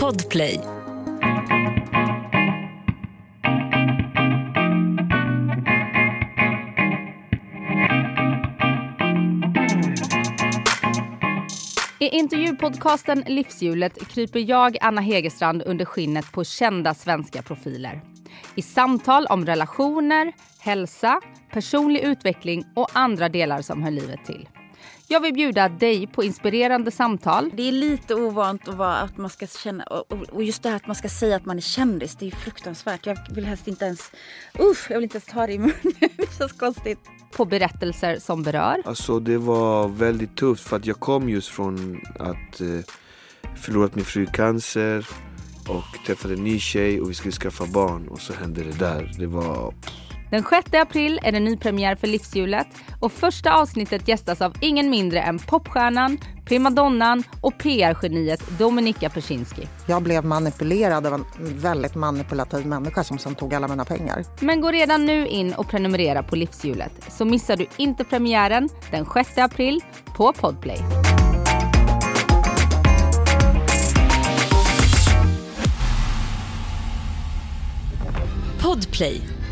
Podplay. I intervjupodcasten Livshjulet kryper jag, Anna Hegerstrand, under skinnet på kända svenska profiler. I samtal om relationer, hälsa, personlig utveckling och andra delar som hör livet till. Jag vill bjuda dig på inspirerande samtal. Det är lite ovant att, vara, att man ska känna, och, just det här att man ska säga att man är kändis, det är fruktansvärt. Jag vill helst inte ens, usch, jag vill inte ens ta det i munnen. Det känns konstigt. På berättelser som berör. Alltså det var väldigt tufft för att jag kom just från att eh, förlorat min fru i cancer och träffade en ny tjej och vi skulle skaffa barn och så hände det där. Det var... Den 6 april är det nypremiär för Livshjulet och första avsnittet gästas av ingen mindre än popstjärnan, primadonnan och PR-geniet Dominika Persinski. Jag blev manipulerad av en väldigt manipulativ människa som sen tog alla mina pengar. Men gå redan nu in och prenumerera på Livshjulet så missar du inte premiären den 6 april på Podplay. Podplay,